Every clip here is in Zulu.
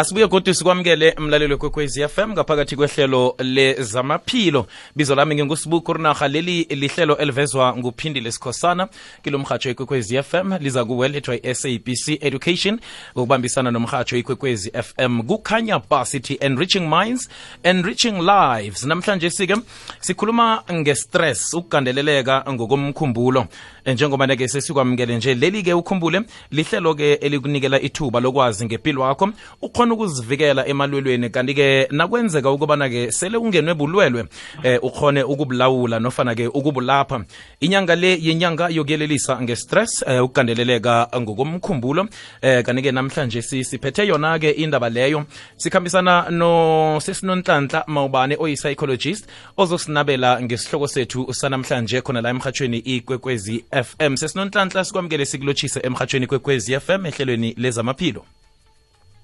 asibuye kodwa sikwamukele mlalelo kwekwezi FM ngaphakathi kwehlelo lezamaphilo. Bizo lami ngingusibuku rinarha leli lihlelo elivezwa nguphindile sikhosana kilo ikwekwez FM liza kuwelethwa i-sabc education. Ngokubambisana nomhatsho ikwekwez FM kukhanya ba sithi enriching minds enriching lives. Namhlanje sike sikhuluma nge-stress ukugandeleleka ngokomkhumbulo. Njengoba-ke sesikwamukele nje leli-ke ukhumbule lihlelo-ke elikunikela ithuba lokwazi ngempilo wakho ukhona ukuzivikela emalwelweni kanti-ke nakwenzeka ukubana-ke sele ungenwe bulwelwe eh ukhone ukubulawula nofana-ke ukubulapha. Inyanga le yenyanga yokuyelelisa ngestress eh, ukugandeleleka ngokomkhumbulo eh kanti-ke namhlanje siphethe yona-ke indaba leyo. Sikhambisana nosesinonhlanhla mawubane oyi-psychologist ozosinabela ngesihloko sethu sanamhlanje khona la emhatshweni ikwekwezi FM sesinonhlanhla sikwamukele sikulotshise emhatshweni kwekwezi FM ehlelweni lezamaphilo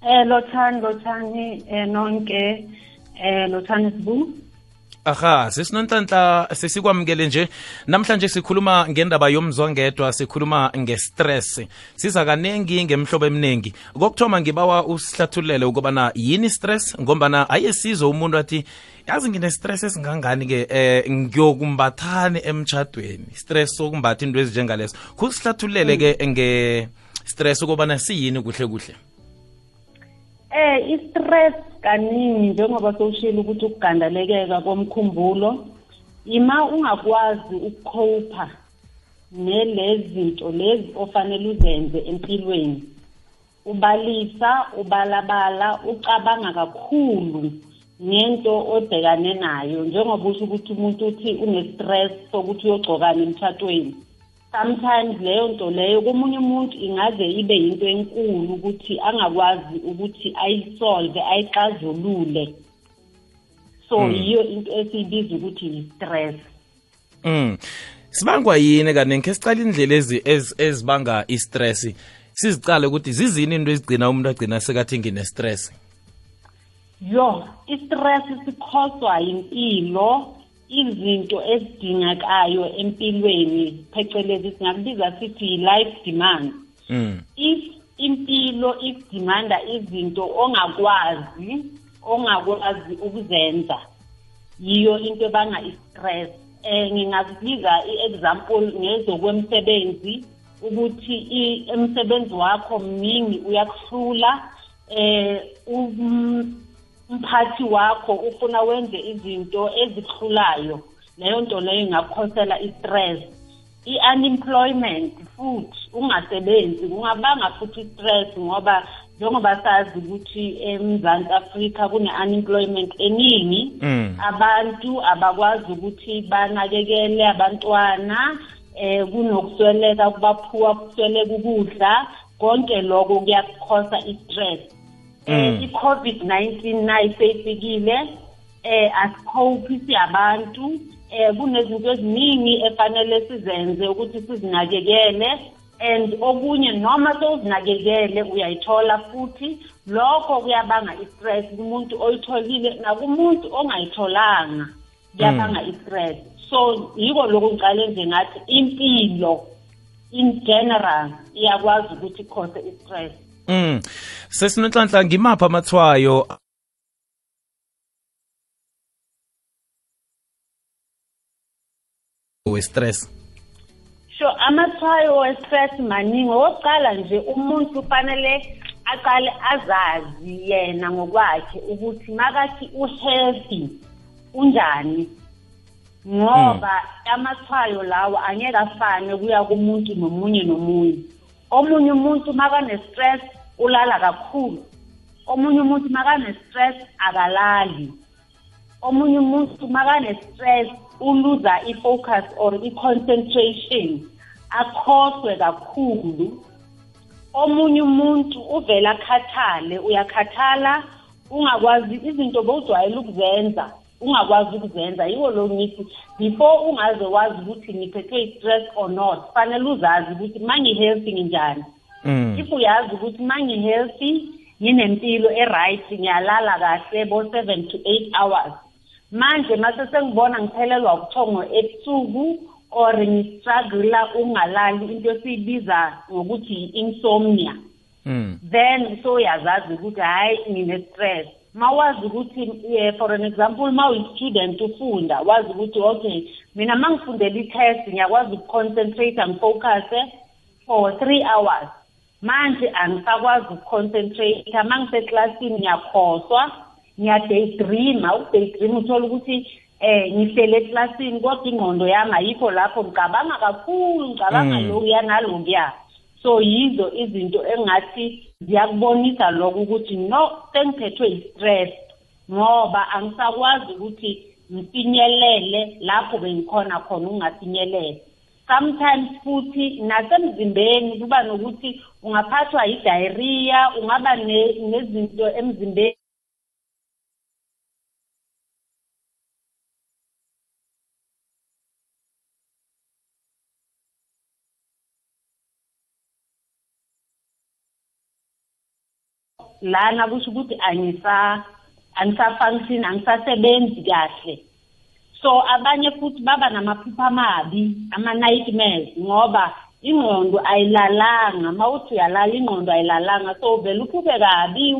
Eh lothani lothani eh nonke eh lothani sibu. Aha sesinonhlanhla sesikwamukele nje. Namhlanje sikhuluma ngendaba yomzwangedwa sikhuluma ngestress. Siza kaningi ngemhlobo eminingi. Kokuthoma ngibawa usihlathulele ukubana yini stress ngombana ayesizo umuntu athi yazi ngine-stress esingangani-ke eh ngiyokumbathani emtshadweni stress sokumbatha into ezinjengalezo. Kusihlathulele-ke nge-stress ukubana siyini kuhle kuhle. Eh i-stress kaningi njengoba sowushilo ukuthi ukugandalekeka komkhumbulo ima ungakwazi ukukhopha nelezinto lezi ofanele uzenze empilweni. Ubalisa ubalabala ucabanga kakhulu ngento obhekane nayo njengoba usho ukuthi umuntu uthi une-stress sokuthi uyogcokana emthatweni sometimes leyo nto leyo komunye umuntu ingaze ibe yinto enkulu ukuthi angakwazi ukuthi ayisolve ayixazulule. So mm. yiyo into esiyibiza ukuthi yi-stress. Mm. sibangwa yini kaningi khe sicala indlela ezibanga i-stress? Sizicale ukuthi zizini into ezigcina umuntu agcina sekathi ngine-stress? Yo i-stress sikhoswa yimpilo. Izinto ezidingakayo empilweni phecelezi singakubiza sithi life demand mm. if impilo ikudimanda izinto ongakwazi ongakwazi ukuzenza yiyo into ebanga i-stress eh ngingakubiza i-example ngezokwemsebenzi ukuthi emsebenzi wakho mningi uyakuhlula eh umphathi wakho ufuna wenze izinto ezihlulayo leyo nto leyo ingakukhosela i-stress. I-unemployment futhi ungasebenzi kungabanga futhi i-stress ngoba njengoba sazi ukuthi eMzantsi Afrika kune-unemployment eningi mm. abantu abakwazi ukuthi banakekele abantwana eh kunokusweleka kubaphuwa kusweleka ukudla. Konke lokho kuyakukhosa i-stress. Eh mm. i-covid-19 nayo seyifikile eh asikhophi siyabantu eh kunezinto eziningi efanele sizenze ukuthi sizinakekele and okunye noma sowuzinakekele uyayithola futhi lokho kuyabanga i-stress kumuntu oyitholile nakumuntu ongayitholanga kuyabanga mm. i-stress so yiko lokhu ngiqale nje ngathi impilo in general iyakwazi ukuthi ikhose i-stress Mm. Sesinonhlanhla ngimaphi amathwayo? We-stress sure amathwayo we-stress maningi. Okokuqala nje umuntu kufanele aqale azazi yena ngokwakhe ukuthi makathi uhealthy unjani? Ngoba mm. amathwayo lawo angeke afane kuya kumuntu nomunye nomunye. Omunye umuntu makane-stress ulala kakhulu. Omunye umuntu makane-stress akalali. Omunye umuntu makane-stress uluza i-focus or i-concentration akhoswe kakhulu. Omunye umuntu uvele akhathale uyakhathala ungakwazi izinto bowujwayele ukuzenza ungakwazi ukuzenza. Yiwo lo ngithi before ungaze wazi ukuthi ngiphethwe i-stress or not fanele uzazi ukuthi ma ngi-healthy nginjani. If uyazi ukuthi ma ngi-healthy nginempilo e-right ngiyalala kahle bo-seven to eight hours. Manje mase sengibona ngiphelelwa ubuthongo ebusuku or ngistrugula ungalali into esiyibiza ngokuthi i-insomnia. Mm. then so uyazazi ukuthi hayi ngine-stress. Mawazi ukuthi yeah, for an example ma uyi-student ufunda wazi ukuthi okay mina ma ngifundela i-test ngiyakwazi ukuconcentrate ngifocuse for three hours. Manje angisakwazi ukuconcentrate ma ngiseklasini ngiyakhohlwa ngiyadaydreama. Ukudaydream uthola ukuthi eh ngihlele eklasini kodwa ingqondo yami ayikho lapho. Ngicabanga kakhulu ngicabanga Mm. lokuya nalokuya so yizo izinto engathi ziyakubonisa lokho ukuthi no sengiphethwe i-stress ngoba angisakwazi ukuthi ngifinyelele lapho bengikhona khona ukungafinyelele. Sometimes futhi nasemzimbeni kuba nokuthi ungaphathwa i-diarrhea ungaba ne- nezinto emzimbeni. Lana kusho ukuthi angisa angisafunction angisasebenzi kahle. So abanye futhi baba namaphupha amabi ama-nightmares ngoba ingqondo ayilalanga. Ma uthi uyalala ingqondo ayilalanga. So vele uphuphe kabi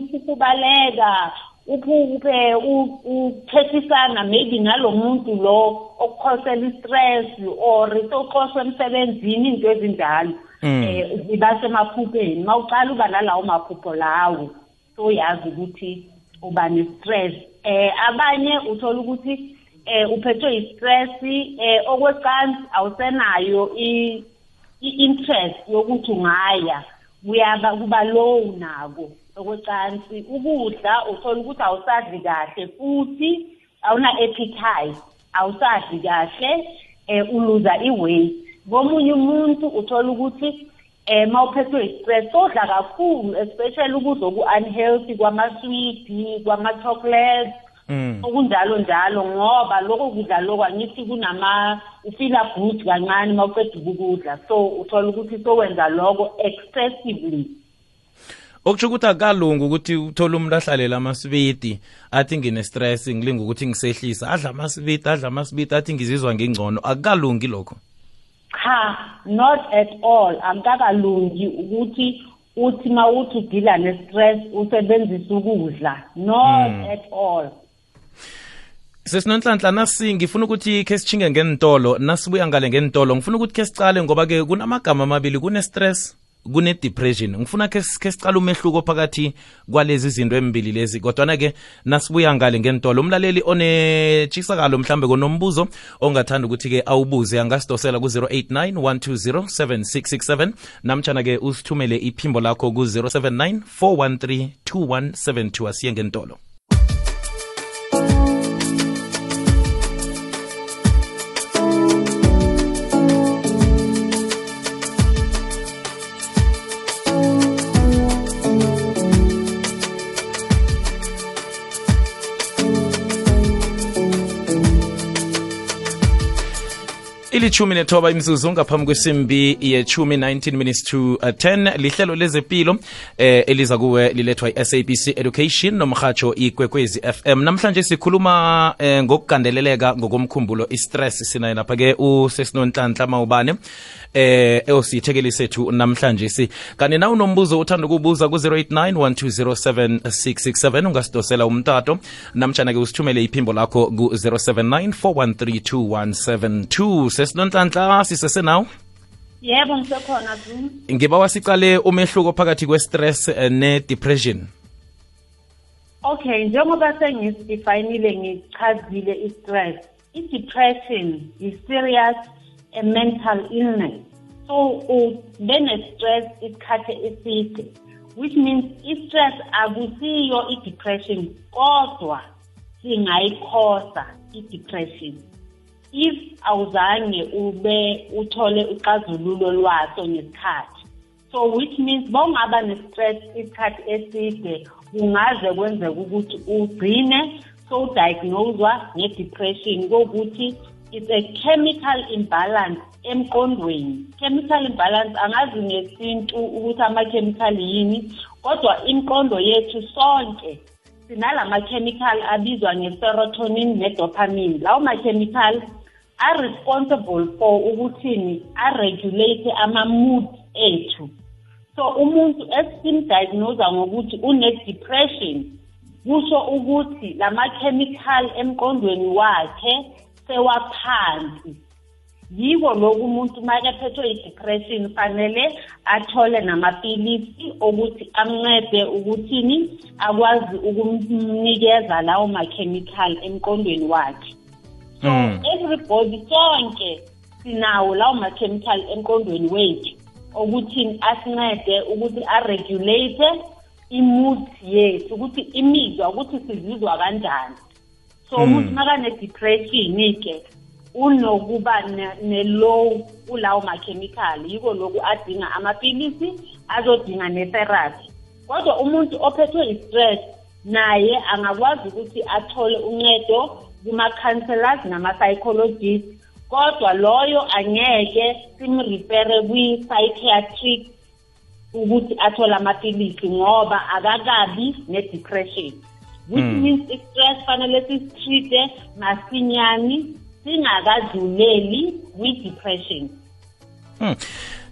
uphuphe u- uthethisana maybe nalo muntu lo okukhosela i-stress or soxoshwe emsebenzini into ezinjalo Mm. eh ziba semaphupheni mawuqala uba nalawo maphupho lawo so yazi ukuthi uba ne-stress. Eh abanye uthola ukuthi eh uphethwe i-stress eh okwecansi awusenayo i-interest yokuthi ungaya kuyaba kuba low nako okwecansi ukudla uthola ukuthi awusadli kahle futhi awuna-appetite awusadli kahle eh uluza i-weight komunye umuntu uthola ukuthi eh mawuphethwe i-stress sodla kakhulu especially ukudla oku-unhealthy kwamaswidi kwama-chocolate Mm. Okunjalo njalo ngoba lokho kudla lokho angithi kunama ufila good kancane uma uqeda ukukudla. So uthola ukuthi sowenza lokho excessively. Okutsho ukuthi akalungi ukuthi uthole umuntu ahlalela amaswidi athi ngine-stress ngilinga ukuthi ngisehlisa adla amaswidi adla amaswidi athi ngizizwa ngingcono. Akukalungi lokho. Cha not at all. Akukakalungi ukuthi uthi ma uthi udila ne-stress usebenzise ukudla. Not Mm. at all. Sesinonhlanhla nasi ngifuna ukuthi khe sichinge ngentolo nasibuya ngale ngentolo ngifuna ukuthi khe sicale ngoba-ke kunamagama amabili kune-stress kune-depression. Ngifuna khe sicale umehluko phakathi kwalezi zinto embili lezi. Kodwana-ke nasibuya ngale ngentolo umlaleli onetshisakalo mhlambe konombuzo ongathanda ukuthi-ke awubuze angasidosela ku-089 120 7667 namtshana-ke usithumele iphimbo lakho ku-079 413 2172 asiye ngentolo ilithumi nethoba imzuzu ngaphambi kwesimbi yechumi 19 minutes to uh, 10 lihlelo lezempilo eh, eliza kuwe lilethwa i-sabc education nomhatsho ikwekwezi fm namhlanje sikhuluma eh, ngokugandeleleka ngokomkhumbulo i-stress. Sinaye lapha-ke usesinonhlanhla mawubane eh eyosiyithekeli sethu namhlanje si. Kanti na unombuzo uthanda ukubuza ku-089 1207667 ungasidosela umtato. Namtshana-ke usithumele iphimbo lakho ku-079 413 sesinonhlanhla sisesenawo yebo ngisekhona Zulu. ngiba sicale umehluko phakathi kwe-stress eh, ne-depression. Okay njengoba sengisidefayinile ngichazile i-stress. I-depression i-serious a mental illness. So ube ne-stress isikhathi eside which means i-stress akusiyo i-depression kodwa singayikhosa i-depression. If awuzange ube uthole uxazululo lwaso ngesikhathi. So which means bawungaba ne-stress isikhathi eside kungaze kwenzeka ukuthi ugcine sowudiagnoswa nge-depression kokuthi it's a chemical imbalance emqondweni. Chemical imbalance angazi ngesintu ukuthi ama-chemical yini kodwa imqondo yethu sonke sinalama-chemical abizwa nge-serotonin ne-dopamine. Lawo ma-chemical are responsible for ukuthini? Aregulate ama-mood ethu. So umuntu esimdiagnose ngokuthi une-depression kusho ukuthi lama-chemical emqondweni wakhe sewaphansi. Yiko lokhu umuntu makephethwe i-depression fanele athole namapilisi okuthi amncede ukuthini akwazi ukumnikeza lawo makhemikhali emqondweni wakhe. So mm. everybody sonke sinawo lawo makhemikhali emqondweni wethu okuthini asincede ukuthi aregulate imood yethu ukuthi imizwa ukuthi sizizwa kanjani. So umuntu mm. makane-depression-ke unokuba ne-low kulawo makhemikhali yiko lokhu adinga amapilisi azodinga ne-therapy. Kodwa umuntu ophethwe i-stress naye angakwazi ukuthi athole uncedo kuma-counselors nama-psychologist kodwa loyo angeke simrefere kwi-psychiatric ukuthi athole amapilisi ngoba akakabi ne-depression. Which mm. means i-stress fanele sisitreat-e masinyani singakadluleli kwi-depression hmm.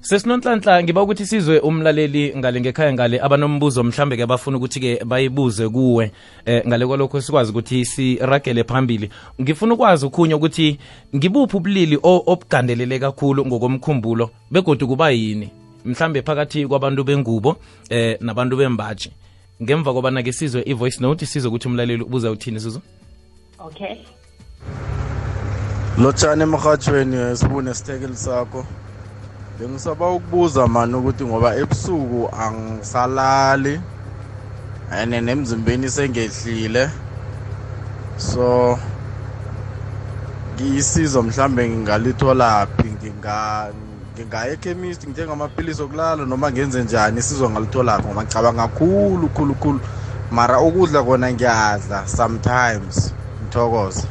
sesinonhlanhla ngiba ukuthi sizwe umlaleli ngale ngekhaya ngale abanombuzo mhlambe ke bafuna ukuthi-ke bayibuze kuwe eh ngale kwalokho sikwazi ukuthi siragele phambili ngifuna ukwazi ukhunye ukuthi ngibuphi ubulili obugandelele kakhulu ngokomkhumbulo begodu kuba yini mhlambe phakathi kwabantu bengubo eh nabantu bembaji ngemva kobana-ke sizwe i-voice note sizwe ukuthi umlaleli ubuza uthini sizo okay. Lotshani emrhatshweni sibune isithekeli sakho. Bengisaba ukubuza mani ukuthi ngoba ebusuku angisalali and nemzimbeni sengehlile. So ngiyisizo mhlambe ngingalitholaphi ngingaya ekhemist ngithenge amaphilisi okulala noma ngenze njani isizo ngalitholaphi ngoba ngicabanga kakhulu khulu khulu. Mara ukudla kona ngiyadla sometimes ngithokoze.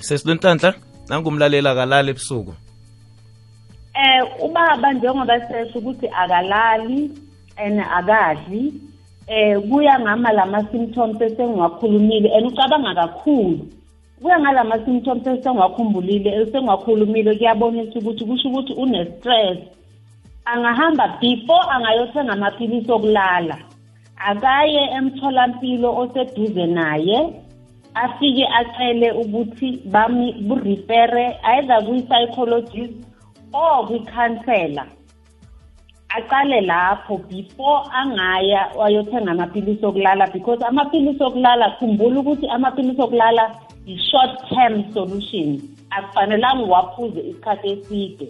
Sesilonhlanhla nangumlalela akalali ebusuku. Eh ubaba njengoba sesho ukuthi akalali and akadli eh kuya ngama lama symptoms esengiwakhulumile and ucabanga kakhulu. Kuya ngalama symptoms esengwakhumbulile esengwakhulumile kuyabonisa ukuthi kusho ukuthi une stress angahamba before angayothenga amaphilisi okulala. Akaye emtholampilo oseduze naye afike acele ukuthi burefere either kwi-psychologist or kwi-counselor. Aqale lapho before angaya wayothenga amaphilisi okulala because amaphilisi okulala khumbula ukuthi amaphilisi okulala i-short term solution akufanelanga uwaphuze isikhathi eside.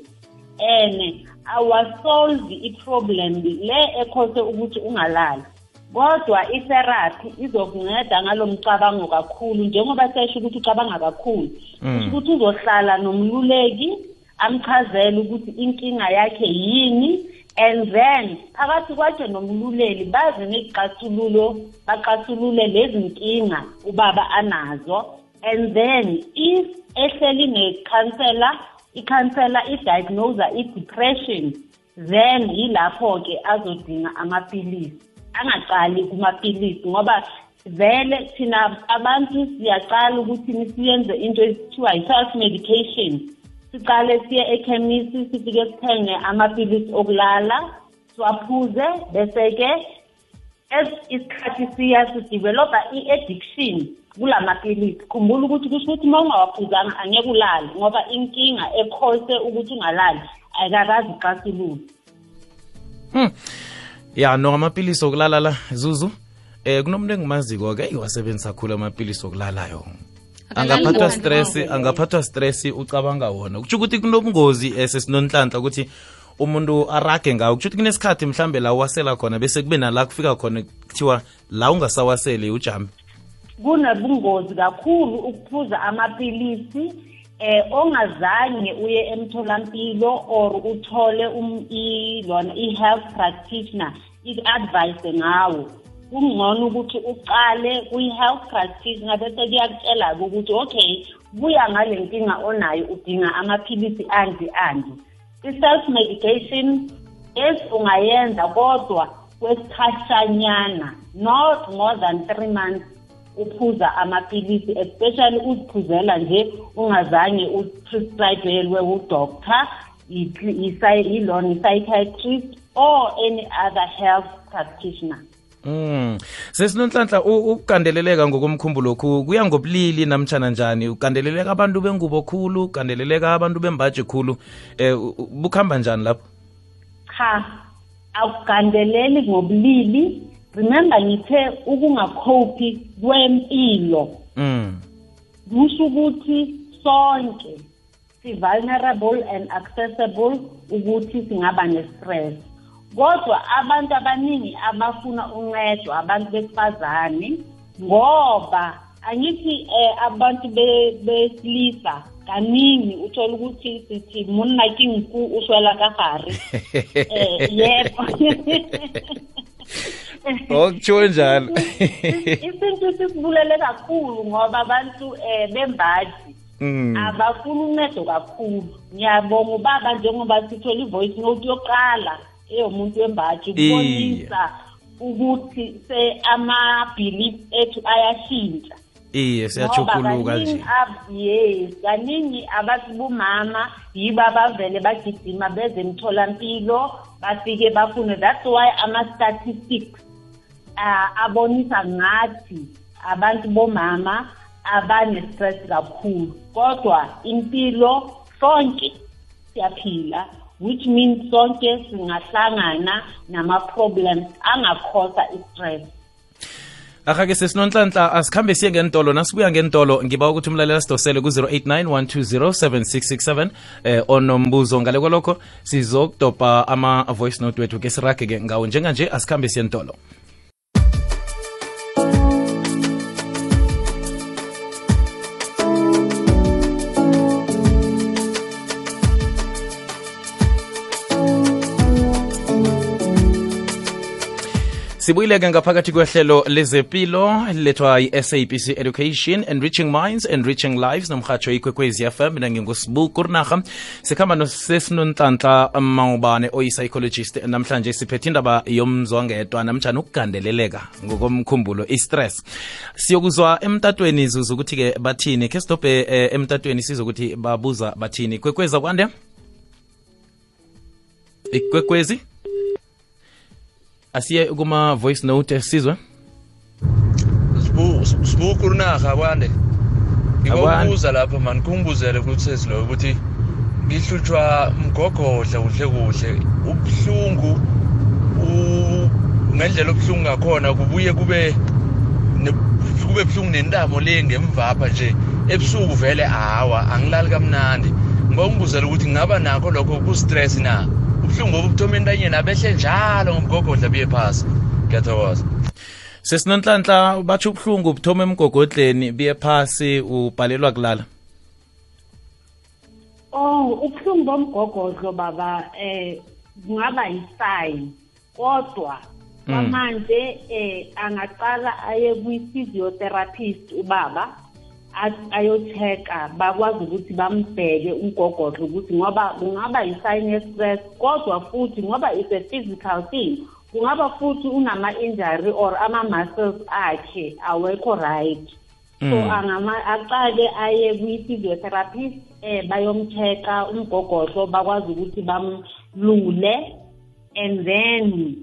And awasolve i-problem le ekhose ukuthi ungalali. Kodwa itherapy izokunceda ngalomcabango kakhulu njengoba sesho ukuthi ucabanga kakhulu. Mm. ukuthi uzohlala nomluleki amchazele ukuthi inkinga yakhe yini and then phakathi kwakhe nomluleli baze nezixazululo baxasulule lezi nkinga ubaba anazo. And then if ehleli nekhansela ikhansela idiagnose i-depression then yilapho-ke azodinga amapilisi. Angaqali kumapilisi ngoba vele thina abantu siyaqala ukuthi siyenze into esithiwa i-self medication. Siqale siye ekhemisi sifike sithenge amapilisi okulala siwaphuze bese-ke isikhathi siya sidevelopha i-addiction kula mapilisi khumbula ukuthi kusho ukuthi uma ungawaphuzanga angeke ulali ngoba inkinga ekhose ukuthi ungalali ayikakazi ixasulule hmm. ya no amapilisi okulala la zuzu. Eh kunomuntu engimaziko ke iwasebenzisa kakhulu amapilisi okulalayo angaphathwa stress angaphathwa stress ucabanga wona. Kutsho ukuthi kunobungozi esesinonhlanhla ukuthi umuntu arage ngawo. Kusho ukuthi kunesikhathi mhlambe la uwasela khona bese kube nala kufika khona kuthiwa la ungasawaseli ujame kunobungozi kakhulu ukuphuza amapilisi eh ongazange uye emtholampilo or uthole um lona i-health practitioner i-advice ngawo. Kungcono ukuthi uqale kwi-health practitioner bese kuyakutshela-ke ukuthi okay buya ngale nkinga onayo udinga amaphilisi andi andi i-self medication yes ungayenza kodwa kwesikhashanyana not more than three months uphuza amaphilisi especially uziphuzela nje ungazange uprescribelwe udoctor yilona i-psychiatrist or any other health practitioner Mm. Sesinonhlanhla ukugandeleleka ngokomkhumbulo lokhu kuya ngobulili namtjana njani? Ugandeleleka abantu bengubo khulu ugandeleleka abantu bembaje khulu. Eh bukhamba njani lapho? Cha akugandeleli ngobulili. Remember ngithe ukungakhophi kwempilo. Mm. kusho ukuthi sonke si-vulnerable and accessible ukuthi singaba ne-stress. Kodwa abantu abaningi abafuna uncedo abantu besifazane ngoba angithi eh, abantu besilisa kaningi uthola ukuthi sithi monna ke nku o swela ka gare eh yebo. Okutsho njalo. Isintu sisibulele kakhulu ngoba abantu eh bembaji. Mm. abafuna uncedo kakhulu. Ngiyabonga ubaba njengoba sithola i-voice note yokuqala. Eyomuntu wembaji ukubonisa ukuthi se ama-belief ethu ayashintsha. Iye siyachukuluka nje. yes kaningi abathi bomama yibo abavele bagijima beze emtholampilo bafike bafune that's why ama-statistics uh, abonisa ngathi abantu bomama abane-stress kakhulu. Kodwa impilo sonke siyaphila. Which means sonke singahlangana nama-problems angakhosa i-stress. Aha-ke sesinonhlanhla asikhambe siye ngentolo nasibuya ngentolo ngiba ukuthi umlalela sidosele ku-089 1207667 eh onombuzo. Ngale kwalokho sizokudobha ama-voice note wethu ke sirage-ke ngawo. Njenganje asikhambe siye entolo sibuyile-ke ngaphakathi kwehlelo lezempilo lethwa yi-sabc education enriching minds enriching lives nomhatsho ikwekwezi fm mina ngingusibu kurnaha sikhamba nosesinonhlanhla mawubane oyi-psychologist. Namhlanje siphethe indaba yomzwangedwa namjani ukugandeleleka ngokomkhumbulo i-stress. Siyokuzwa emtatweni zuza ukuthi-ke bathini? Khe sidobhe eh, emtatweni sizokuthi babuza bathini? Kwekwezi akwande ikwekwezi asiye kuma voice note sizwe sibuku unaha kwande Akwande. ngikubuza lapha mani kungibuzelele ukuthi seziloyo ukuthi ngihlutshwa mgogodla kuhle kuhle. Ubuhlungu ngendlela obuhlungu ngakhona kubuye kube kube buhlungu nentamo le ngemvapha nje. Ebusuku vele hawa angilali kamnandi. Ngiba ngibuzela ukuthi ngingaba nakho lokho ku-stress na? Ubuhlungu obubuthoma entanyeni abehle njalo ngomgogodla buye phasi. Ngiyathokoza. Sesinonhlanhla batsho ubuhlungu buthoma emgogodleni biye phasi ubhalelwa kulala. Oh, ubuhlungu bomgogodlo baba eh kungaba yisign. Kodwa kwamanje eh angaqala aye kwi-physiotherapist ubaba a- ayochecka bakwazi ukuthi bambheke umgogodlo ukuthi ngoba kungaba yi-sign ye-stress kodwa futhi ngoba it's a physical thing kungaba futhi unama-injury or ama-muscles akhe awekho right so Mm. angama aqale aye kwi-physiotherapist eh bayomchecka umgogodlo bakwazi ukuthi bamlule and then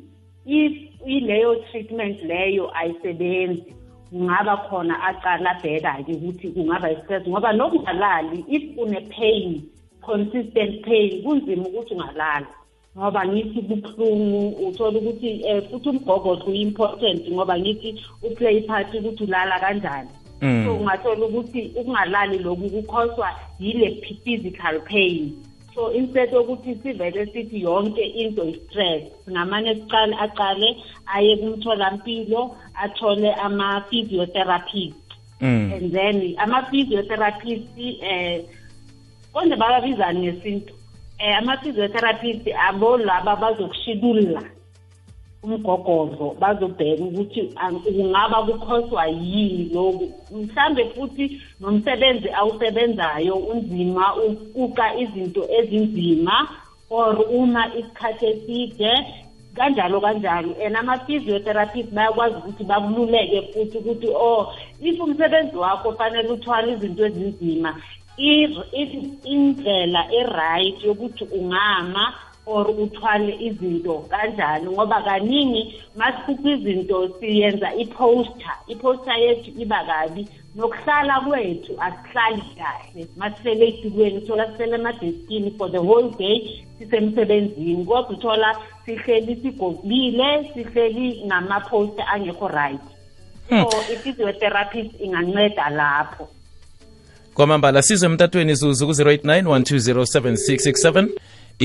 if ileyo treatment leyo ayisebenzi kungaba khona aqala abheka-ke ukuthi kungaba i-stress ngoba nokungalali if une-pain consistent pain kunzima ukuthi ungalala ngoba ngithi kubuhlungu uthola ukuthi um futhi umgogodlo uyi-important ngoba ngithi uplay part ukuthi ulala kanjani. Mm. so ungathola ukuthi ukungalali lokhu kukhoswa yile physical pain. So instead yokuthi sivele sithi yonke into i-stress. Singamane siqale aqale aye kumtholampilo athole ama-physiotherapist. Mm. and then ama-physiotherapist eh konje bababizani ngesintu. Eh ama-physiotherapist abo laba bazokushidula. Umgogodlo bazobheka ukuthi ang- kungaba kukhoswa yini lokhu. Mhlambe futhi nomsebenzi awusebenzayo unzima uquqa izinto ezinzima or uma isikhathi eside kanjalo kanjalo. And ama-physiotherapist bayakwazi ukuthi bakululeke futhi ukuthi oh if umsebenzi wakho fanele uthwale izinto ezinzima i- i- indlela e-right yokuthi ungama or uthwale izinto kanjani ngoba kaningi masiphuca izinto siyenza i-poster. I-poster yethu iba kabi. Nokuhlala kwethu asihlali kahle. Masihlele ey'tulweni uthola sihlele emadeskini for the whole day sisemsebenzini kodwa uthola sihleli sigobile sihleli ngama-poster angekho right. So i-physiotherapist inganceda lapho. Kwamambala sizwe emtatweni zuzu ku-089 1207667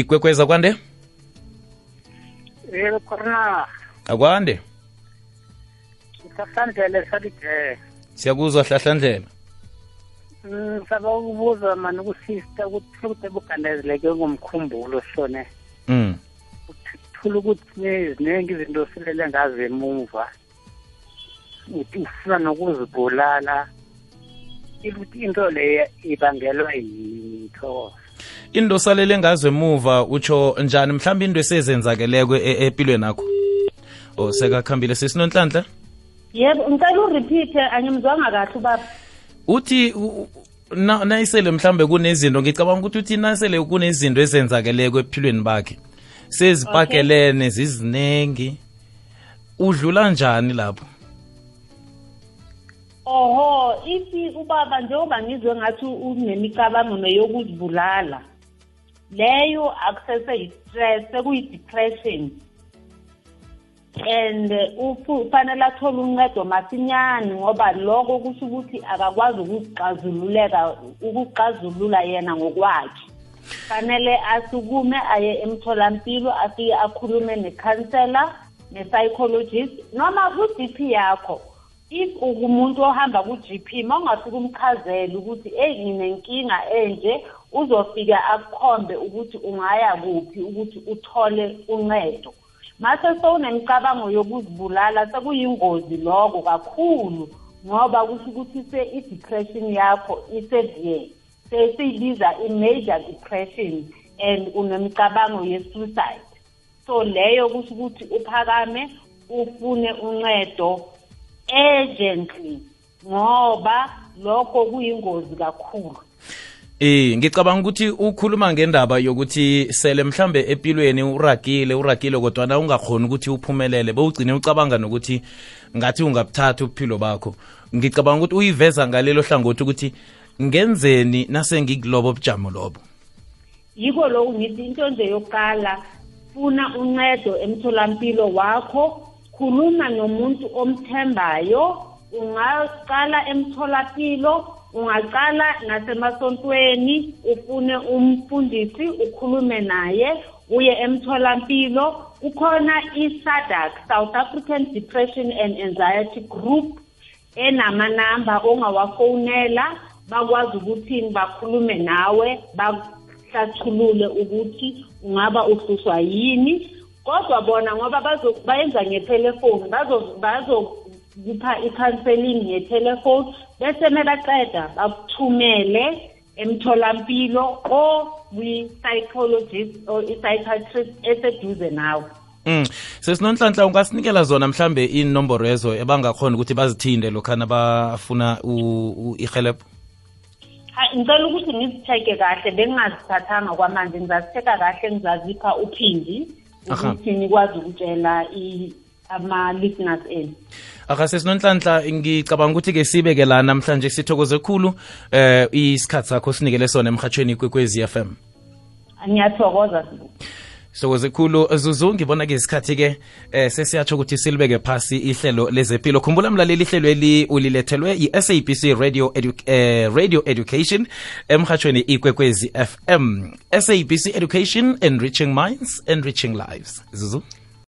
ikwekweza kwande yebo khona. Akwande. Sasandlele salije siyakuzwa hlahlandlela ngisaba ukubuza mani kusista ukuthi ukuthi bugandezeleke ngomkhumbulo sone mm. thula ukuthi ziningi izinto silele ngazo emuva. Uthi ufuna nokuzibulala. Ukuthi into leyo ibangelwa yini thokoza? Into salele ngazo emuva utsho njani? Mhlawumbe into esezenzakeleko e- empilweni akho o sekakhambile sesinonhlanhla? Yebo ngicela urepeat angimzwanga kahle ubaba. Uthi na- nayisele mhlambe kunezinto ngicabanga ukuthi uthi nasele kunezinto ezenzakeleko ephilweni bakhe. Sezipakelene zizinengi udlula njani lapho oho ithi ubaba njengoba ngizwe ngathi unemicabango yokuzibulala leyo akusese yi-stress sekuyi-depression. And ufanele athole uncedo masinyane ngoba lokho kusho ukuthi akakwazi ukuzixazululeka ukuxazulula yena ngokwakhe. Fanele asukume aye emtholampilo afike akhulume nekhansela ne-psychologist noma ku-GP yakho. If ungumuntu ohamba ku-GP uma ungafika umchazela ukuthi eyi nginenkinga enje uzofika akukhombe ukuthi ungaya kuphi ukuthi uthole uncedo. Mase sowunemicabango yokuzibulala sekuyingozi lokho kakhulu ngoba kusho ukuthi i-depression yakho isevere sesiyibiza i-major depression and unemicabango ye-suicide. So leyo kusho ukuthi uphakame ufune uncedo urgently ngoba lokho kuyingozi kakhulu. Eh ngicabanga ukuthi ukhuluma ngendaba yokuthi sele mhlambe empilweni uragile uragile kodwa na ungakhoni ukuthi uphumelele bewugcine ucabanga nokuthi ngathi ungabuthatha ubuphilo bakho. Ngicabanga ukuthi uyiveza ngalelo hlangothi ukuthi ngenzeni nase ngikulobo bujamo lobo? Yiko lokhu ngithi into nje yokuqala funa uncedo emtholampilo wakho khuluma nomuntu omthembayo ungaqala emtholapilo ungaqala nasemasontweni ufune umfundisi ukhulume naye uye emtholampilo. Kukhona i-SADAG South African Depression and Anxiety Group enamanamba ongawafonela bakwazi ukuthi bakhulume nawe bahlathulule ukuthi ungaba uhluswa yini. Kodwa bona ngoba bayenza ngethelefoni bazo- bazokupha i-counseling ngethelefoni bese mebaqeda bakuthumele emtholampilo or kwi-psychologist or i-psychiatrist eseduze nawe Mm. Sesinonhlanhla ungasinikela zona mhlambe inomboro ezo ebangakhona ukuthi bazithinde lokhana bafuna u- u- ihelebho. ngicela ukuthi ngizitheke kahle bengingazithathanga kwamanje ngizazitheka kahle ngizazipha uphindi. Ukuthi nikwazi ukutshela ama-listeners enu. Aka sesinonhlanhla ngicabanga ukuthi ke sibe ke la namhlanje sithokoze kakhulu eh isikhatsi sakho sinikele sona emhathweni kwekwezi FM. ngiyathokoza. Sithokoze khulu Zuzu ngibona ke isikhathi ke eh sesiyatsho ukuthi silibeke phasi ihlelo lezempilo. Khumbula mlaleli ihlelo eli ulilethelwe yi-sabc Radio Edu eh, Radio Education emhathweni ikwekwezi FM. SABC Education enriching minds enriching lives. Zuzu